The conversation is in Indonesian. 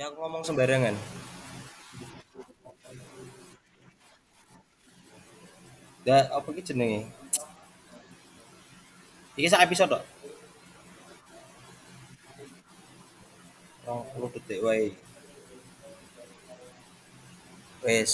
Ya aku ngomong sembarangan. Da apa ki jenenge? Iki sak episode tok. 20 detik wae. Wes.